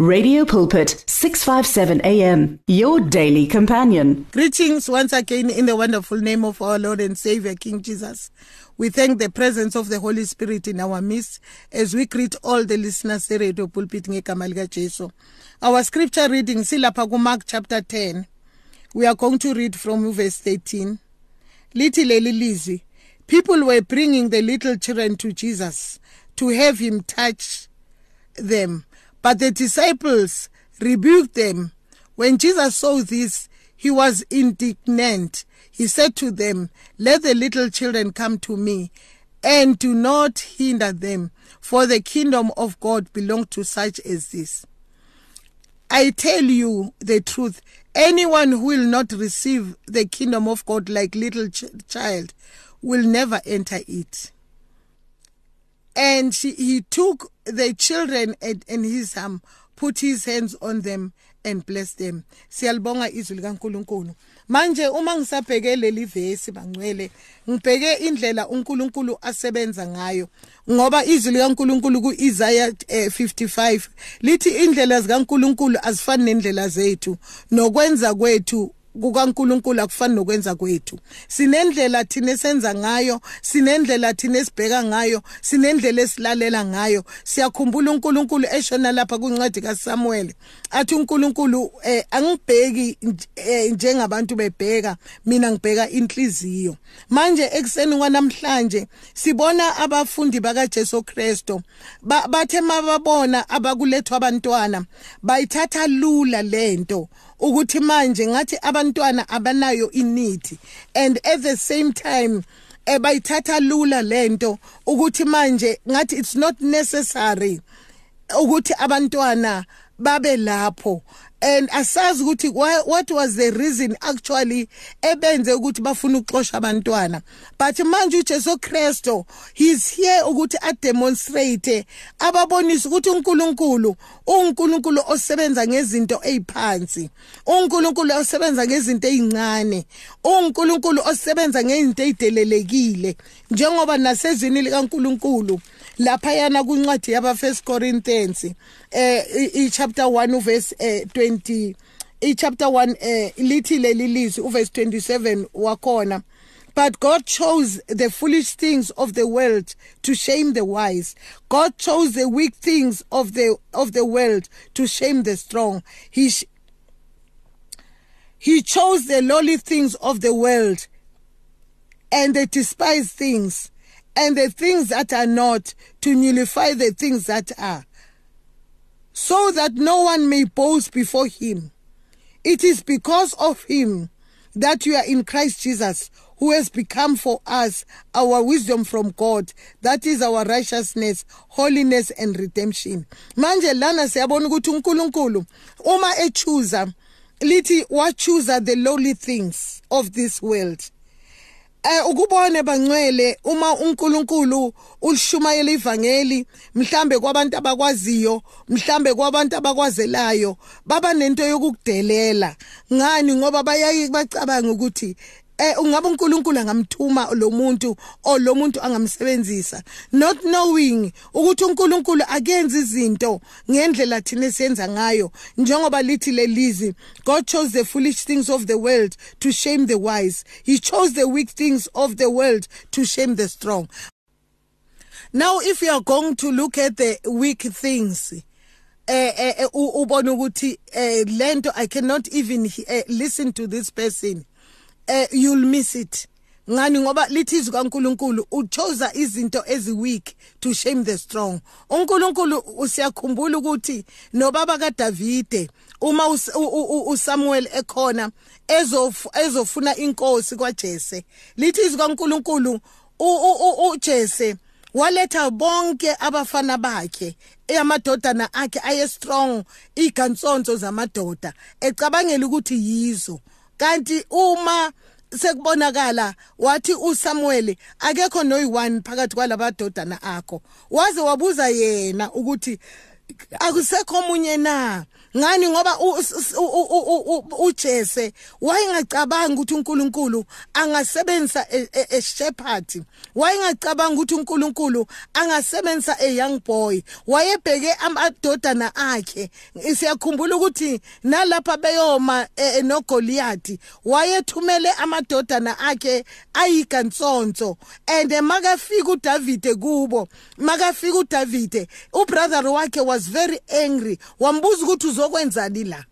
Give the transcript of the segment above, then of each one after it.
Radio Pulpit 657 AM your daily companion. Greetings once again in the wonderful name of our Lord and Savior King Jesus. We thank the presence of the Holy Spirit in our midst as we greet all the listeners at Radio Pulpit ngegama lika Jesu. Our scripture reading silapha ku Mark chapter 10. We are going to read from verse 13. Lithi leli People were bringing the little children to Jesus to have him touch them. But the disciples rebuked them. When Jesus saw this, he was indignant. He said to them, Let the little children come to me, and do not hinder them, for the kingdom of God belongs to such as this. I tell you the truth. Anyone who will not receive the kingdom of God like little ch- child will never enter it. And she, he took the children and, and his arm, put his hands on them and blessed them. Siyalibonga izwi likaNkuluNkulu. Manje uma ngisabheke leli verse bangcwele, ngibheke indlela uNkulunkulu asebenza ngayo. Ngoba izwi likaNkulunkulu kuIsaiah eh, 55 lithi indlela zikaNkulunkulu azifani nendlela zethu, nokwenza kwethu kukaNkuluNkulu akufani nokwenza kwethu. Sinendlela thina esenza ngayo sinendlela thina esibheka ngayo sinendlela esilalela ngayo. Siyakhumbula uNkulunkulu eshona lapha kuncwadi kaSamuel athi uNkulunkulu eh, angibheki eh, njengabantu bebheka mina ngibheka inhliziyo. Manje ekseni kwanamhlanje sibona abafundi bakaJesu Kristo bathe mababona abakulethwa abantwana bayithatha lula lento ukuthi manje ngathi abantwana abanayo inithi and at the same time ebayithatha lula lento ukuthi manje ngathi it's not necessary ukuthi abantwana babe lapho. And asazi ukuthi what was the reason actually ebenze ukuthi bafuna ukuxosha abantwana. But manje uJesu Kristo he's here ukuthi a demonstrate ababonisa ukuthi uNkulunkulu uNkulunkulu osebenza ngezinto eziphansi uNkulunkulu osebenza ngezinto ezincane uNkulunkulu osebenza ngezinto ezidelelekile njengoba nasezwini likaNkulunkulu laphayana kuncwadi yaba First Corinthians eh chapter 1 verse eh, 20 i chapter 1 eh lithi leli lizwi uverse 27 wakhona But God chose the foolish things of the world to shame the wise. God chose the weak things of the of the world to shame the strong. He He chose the lowly things of the world and the despised things and the things that are not to nullify the things that are, so that no one may boast before him. It is because of him that you are in Christ Jesus, who has become for us our wisdom from God, that is our righteousness, holiness and redemption. Manje lana siyabona ukuthi uNkulunkulu uma echuza lithi wachuza the lowly things of this world eh ukubone bangcwele uma uNkulunkulu ulishumayela ivangeli mhlambe kwabantu abakwaziyo mhlambe kwabantu abakwazelayo baba nento yokukudelela. Ngani? Ngoba bayayi bacabanga ukuthi eh ungabe uNkulunkulu angamthuma lo muntu o lo muntu angamsebenzisa. Not knowing ukuthi uNkulunkulu akenza izinto ngendlela thina esiyenza ngayo njengoba lithi lelizi God chose the foolish things of the world to shame the wise. He chose the weak things of the world to shame the strong. Now if you are going to look at the weak things eh eh ubona ukuthi eh lento i cannot even listen to this person eh you'll miss it. Ngani? Ngoba lithi izwi kaNkuluNkulu uchoza izinto eziweak to shame the strong. uNkulunkulu usiyakhumbula ukuthi nobaba kaDavide uma uSamuel ekhona ezofuna inkosi kwaJese. Lithi izwi kaNkuluNkulu uJese waletha bonke abafana bakhe eyamadodana akhe aye strong igansonzo zamadoda ecabangela ukuthi yizo. Kanti uma sekubonakala wathi uSamuel akekho noyi1 phakathi kwalabadodana akho waze wabuza yena ukuthi akusekho omunye na? Ngani ngoba uJese wayengacabanga ukuthi uNkulunkulu angasebenzisa e, e, a shepherd. Wayengacabanga ukuthi uNkulunkulu angasebenzisa a young boy. Wayebheke amadodana akhe. Siyakhumbula ukuthi nalapha beyoma e, noGoliath wayethumele amadodana akhe ayikansonto and makafika uDavid kubo makafika uDavid ubrother wakhe was very angry. Wambuza ukuthi uzokwenzani la?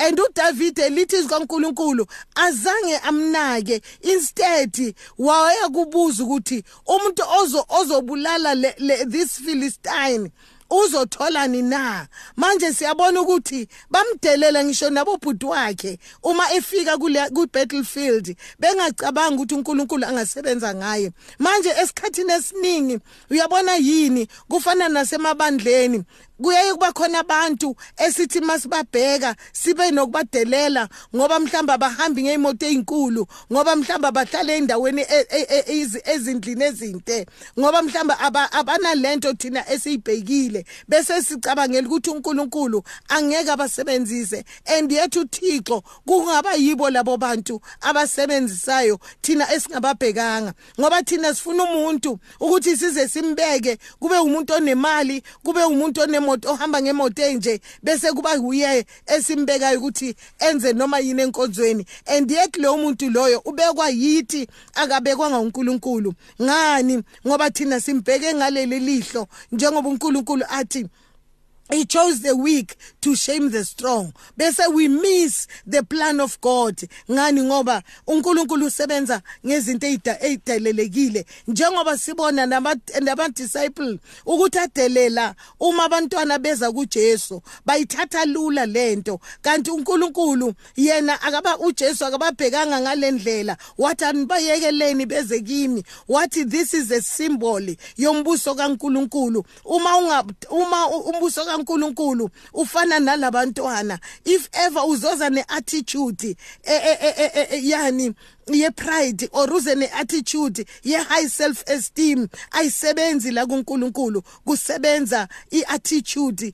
And uDavid lithi kaNkuluNkulu azange amnake instead waya kubuza ukuthi umuntu ozo ozobulala this Philistine uzotholani na? Manje siyabona ukuthi bamdelela ngisho nabobhuti wakhe uma efika kule ku battlefield bengacabanga ukuthi uNkulunkulu angasebenza ngaye. Manje esikhathini esiningi uyabona yini kufana nasemabandleni? Kuyaye kuba khona abantu esithi masibabheka sibe nokubadelela ngoba mhlamba abahambi ngeimoto ezinkulu ngoba mhlamba bahlala endaweni e, e, e, ezindlini ezinte ngoba mhlamba abanalento thina esiyibhekile. Bese sicabangela ukuthi uNkulunkulu angeke abasebenzise and yethu uThixo kungaba yibo labo bantu abasebenzisayo thina esingababhekanga. Ngoba thina sifuna umuntu ukuthi size simbeke kube umuntu onemali kube umuntu onem imoto ohamba ngemoto enje bese kuba uye esimbekayo ukuthi enze noma yini enkonzweni. And yet lo muntu loyo ubekwa yithi akabekwanga uNkulunkulu. Ngani? Ngoba thina simbheke ngaleli lihlo njengoba uNkulunkulu athi He chose the weak to shame the strong. Bese we miss the plan of God. Ngani ngoba uNkulunkulu usebenza ngezinto ezidelelekile. Njengoba sibona nama disciple ukuthi adelela uma abantwana beza kuJesu bayithatha lula lento. Kanti uNkulunkulu yena akaba uJesu akababhekanga ngalendlela. Wathi anibayekeleni beze kimi. Wathi this is a symbol yombuso kaNkulunkulu. Uma unga uma umbuso kaNkuluNkulu ufana nalabantwana. If ever uzoza neattitude yani ye pride or uze ne attitude ye high self esteem ayisebenzi la kuNkulunkulu kusebenza iattitude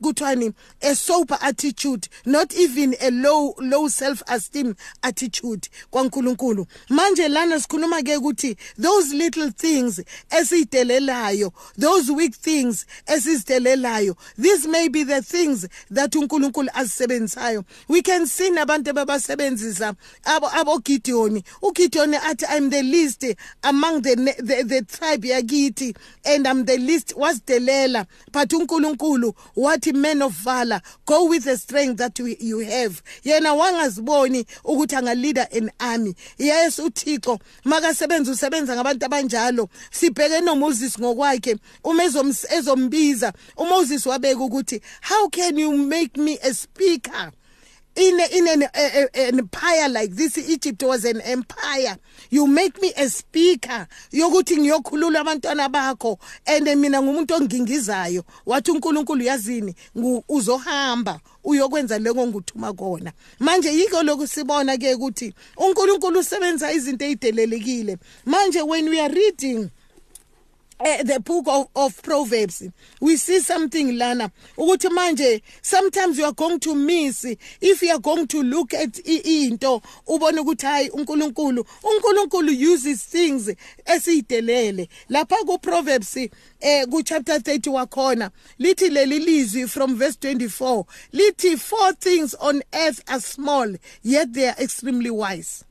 kuthwani a sober attitude not even a low low self esteem attitude kwaNkulunkulu. Manje lana sikhuluma ke ukuthi those little things esidelelayo those weak things esizidelelayo these may be the things that uNkulunkulu azisebenzisayo. We can see nabantu abasebenzisa abo abo uGideon uGideon athi I'm the least among the the, the tribe yakithi and I'm the least wasdelela. But uNkulunkulu wathi man of valor go with the strength that you, you have. Yena wangaziboni ukuthi angaleader an army. Yes uThixo makasebenza usebenza ngabantu abanjalo. Sibheke noMoses ngokwakhe uma ezombiza. uMoses wabeka ukuthi how can you make me a speaker? In in an, a, a, an empire like this Egypt was an empire. You make me a speaker. Yokuthi ngiyokhulula abantwana bakho and mina ngumuntu ongingizayo. Wathi uNkulunkulu yazini uzohamba uyokwenza leko nguthuma kona. Manje yiko lokhu sibona ke ukuthi uNkulunkulu usebenza izinto ezidelelekile manje when we are reading uh, the book of, of proverbs. We see something lana ukuthi manje sometimes you are going to miss if you are going to look at into ubone ukuthi hayi uNkulunkulu uNkulunkulu uses things esidelele lapha ku proverbs eh ku chapter 30 wakhona lithi leli lizwi from verse 24 lithi four things on earth are small yet they are extremely wise.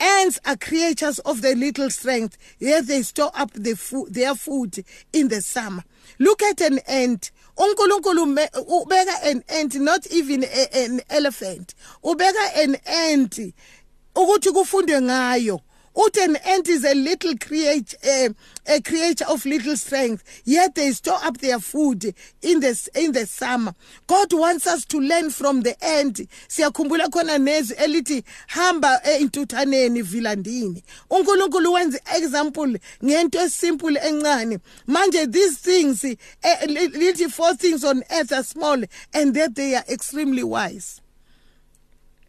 Ants are creatures of the little strength, yet they store up the food, their food in the summer. Look at an ant. uNkulunkulu ubeka an ant not even a, an elephant. Ubeka an ant ukuthi kufundwe ngayo. Uthi an ant is a little creature uh, a creature of little strength yet they store up their food in the in the summer. God wants us to learn from the ant. Siyakhumbula khona nezwi elithi hamba entuthaneni vilandini. uNkulunkulu wenza example ngento esimple encane. Manje these things lithi four things on earth are small and that they are extremely wise.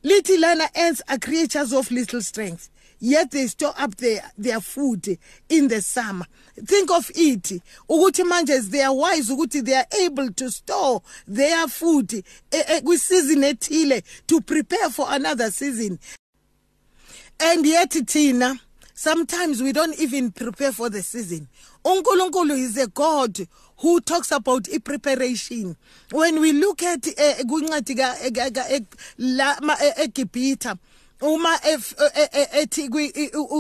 Lithi lana ants are creatures of little strength yet they store up their, their food in the summer. Think of it. Ukuthi manje they are wise ukuthi they are able to store their food kwisizini ethile to prepare for another season. And yet thina sometimes we don't even prepare for the season. uNkulunkulu is a God who talks about preparation when we look at eh, eh, eh, eGibhitha uma ethi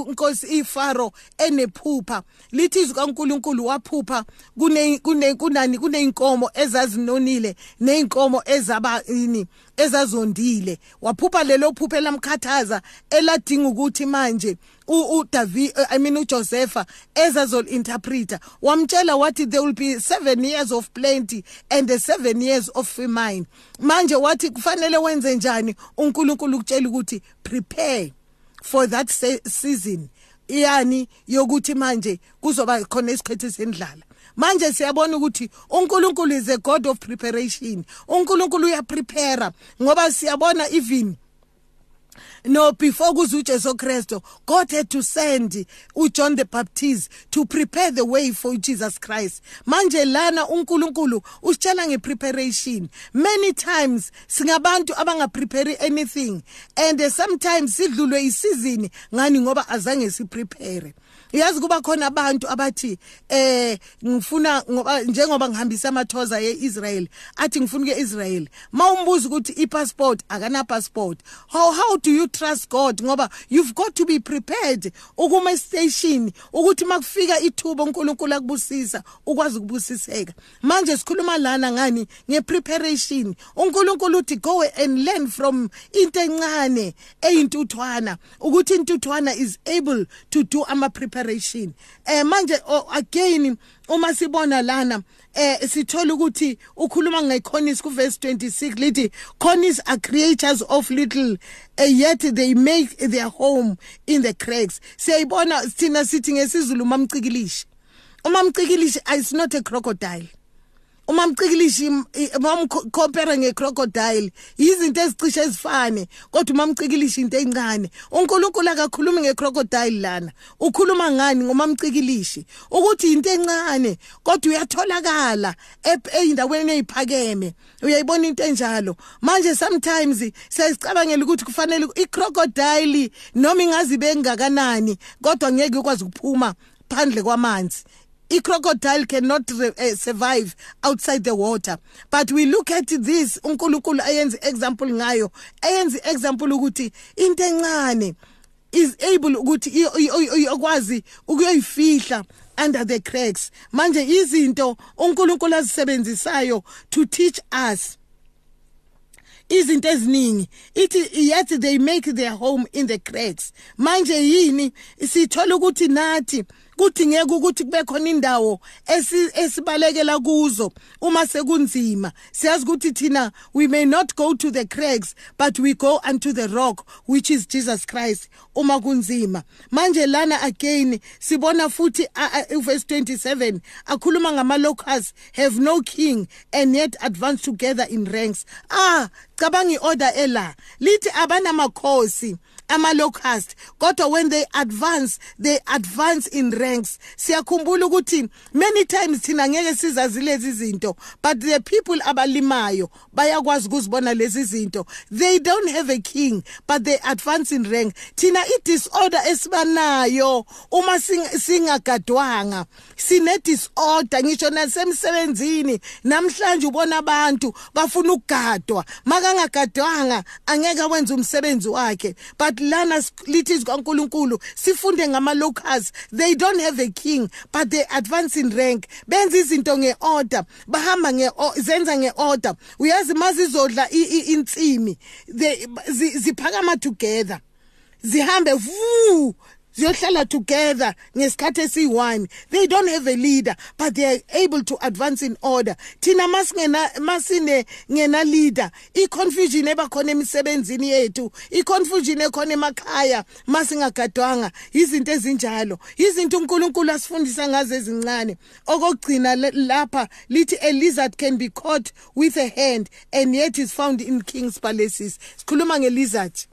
inkosi ifaro enephupha. Lithi izwi kaNkuluNkulu waphupha kune kunani kuneinkomo ezazinonile neinkomo ezaba ini. Ezazondile. Waphupha lelo phupho lamkhathaza eladinga ukuthi manje uDavid I mean uJosepha ezazol interpreter. Wamtshela wathi there will be 7 years of plenty and the 7 years of famine. Manje wathi kufanele wenze njani? uNkulunkulu ukutshela ukuthi prepare for that season. Yani yokuthi manje kuzoba khona isikhathi sendlala? Manje siyabona ukuthi uNkulunkulu is a god of preparation. uNkulunkulu uyaprepare ngoba siyabona even no before kuze uJesu Kristo God had to send uJohn the Baptist to prepare the way for Jesus Christ. Manje lana uNkulunkulu usitshela ngepreparation. Many times singabantu abangaprepare anything and sometimes sidlulwe isizini ngani ngoba azange siprepare. Yazi kuba khona abantu abathi eh ngifuna ngoba njengoba ngihambisa amathoza yeIsrael athi ngifuna keIsrael mawumbuza ukuthi ipassport akana passport how how do you trust God? Ngoba you've got to be prepared ukuma station ukuthi makufika ithuba uNkulunkulu akubusisa ukwazi ukubusiseka. Manje sikhuluma lana ngani? Ngepreparation. uNkulunkulu uthi go and learn from into encane eyintuthwana. Ukuthi intuthwana is able to do ama preparation eh manje again uma sibona lana eh sithola ukuthi ukhuluma ngeConis ku verse 26 lithi Conis are creatures of little uh, yet they make their home in the cracks. Siyayibona sithina sithi ngesizulu mamcikilishi. Umamcikilishi is not a crocodile. Uma mcikilishi mamcompare ngecrocodile izinto ezicishe ezifane kodwa uma mcikilishi into encane uNkulunkulu akakhulumi ngecrocodile lana. Ukhuluma ngani ngoma mcikilishi ukuthi into encane kodwa uyatholakala eyindaweni eziphakeme uyayibona into enjalo? Manje sometimes siyacabangela ukuthi kufanele icrocodile noma ingazi bengakanani kodwa ngeke ukwazi ukuphuma phandle kwamanzi. A crocodile cannot uh, survive outside the water. But we look at this uNkulunkulu ayenze example ngayo ayenze example ukuthi into encane is able ukuthi ikwazi ukuyoyifihla under the cracks. Manje izinto uNkulunkulu azisebenzisayo to teach us. Izinto eziningi ithi yet they make their home in the cracks. Manje yini? Sithola ukuthi nathi kudingeka ukuthi kube khona indawo esibalekela kuzo uma sekunzima. Siyazi ukuthi thina we may not go to the cracks but we go unto the rock which is Jesus Christ uma kunzima. Manje lana again sibona futhi verse 27 akhuluma ngama locusts have no king and yet advance together in ranks. Ah cabanga iorder ela. Lithi abanamakhosi ama-locust. Kodwa when they advance they advance in ranks. Siyakhumbula ukuthi many times thina ngeke sizazi lezi zinto but the people abalimayo bayakwazi ukuzibona lezi zinto. They don't have a king but they advance in rank. Thina i-disorder esibanayo uma singagadwanga sine-disorder ngisho nasemsebenzini. Namhlanje ubona abantu bafuna ukugadwa. Makangagadwanga angeke wenze umsebenzi wakhe but but lana lithi kaNkuluNkulu sifunde ngama locals they don't have a king but they advance in rank. Benza izinto ngeorder bahamba zenza ngeorder. Uyazi mazizodla insimi ziphakama together. Zihambe vu ziyohlala together ngesikhathi esiyi-one. They don't have a leader but they are able to advance in order. Thina masine ngena leader i-confusion ebakhona emisebenzini yethu i-confusion ekhona emakhaya masingagadwanga. Izinto ezinjalo izinto unkulunkulu asifundisa ngazo ezincane. Okokugcina lapha lithi a lizard can be caught with a hand and yet is found in king's palaces. Sikhuluma ngelizard.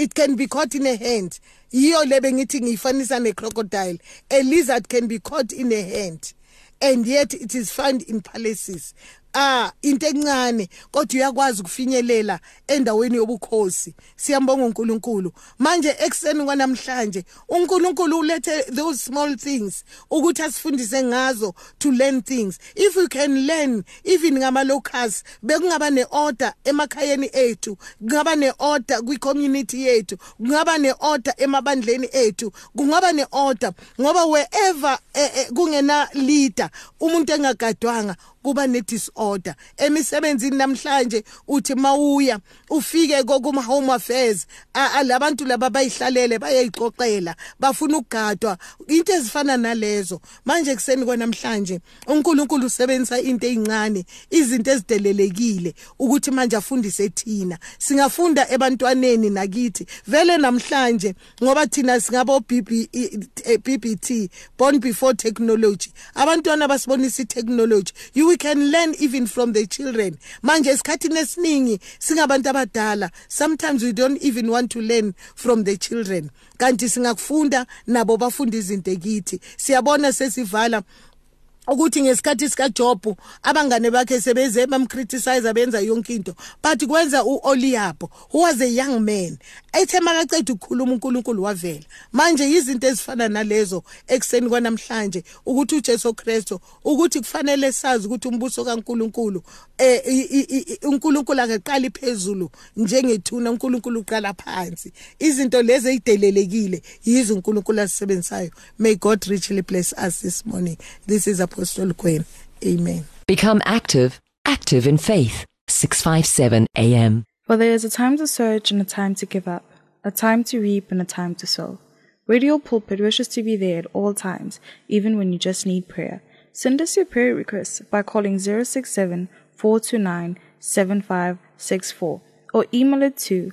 It can be caught in a hand. Yiyo lebe ngithi ngiyifanisa necrocodile. A lizard can be caught in a hand. And yet it is found in palaces ah into encane kodwa uyakwazi ukufinyelela endaweni yobukhosi. Siyambonga uNkulunkulu. Manje ekseni kwanamhlanje uNkulunkulu ulethe those small things ukuthi asifundise ngazo to learn things. If you can learn even ngama locals bekungaba neorder emakhayeni ethu kungaba neorder kwi community yethu kungaba neorder emabandleni ethu kungaba neorder ngoba wherever eh, eh, kungena leader umuntu engagadwanga kuba ne disorder emisebenzini namhlanje uthi mawuya ufike kokuma home affairs labantu laba bayihlalele bayayixoxela bafuna ukugadwa. Into ezifana nalezo manje kuseni kwanamhlanje uNkulunkulu usebenzisa into ezincane izinto ezidelelekile ukuthi manje afundise thina. Singafunda ebantwaneni nakithi. Vele namhlanje ngoba thina singabo BBT born before technology. Abantwana basibonisa itechnology. You we can learn even from the children. Manje esikhathini esiningi singabantu abadala. Sometimes we don't even want to learn from the children. Kanti singakufunda nabo bafunda izinto ekithi. Siyabona sesivala ukuthi ngesikhathi sika Job abangane bakhe sebeze bamcriticize benza yonke into but kwenza uOliab who was a young man ethe makaceda ukukhuluma uNkulunkulu wavela. Manje izinto ezifana nalezo ekseni kwanamhlanje ukuthi uJesu Kristu ukuthi kufanele sazi ukuthi umbuso kaNkulunkulu eh uNkulunkulu akaqali phezulu njengethuna uNkulunkulu uqala phansi. Izinto lezi ezidelelekile yizo uNkulunkulu asisebenzayo may God richly bless us this morning. This is Apostle Gwen amen. Become active active in faith. 657 am for there is a time to search and a time to give up a time to reap and a time to sow. Radio Pulpit wishes to be there at all times even when you just need prayer. Send us your prayer requests by calling 067 429 7564 or email it to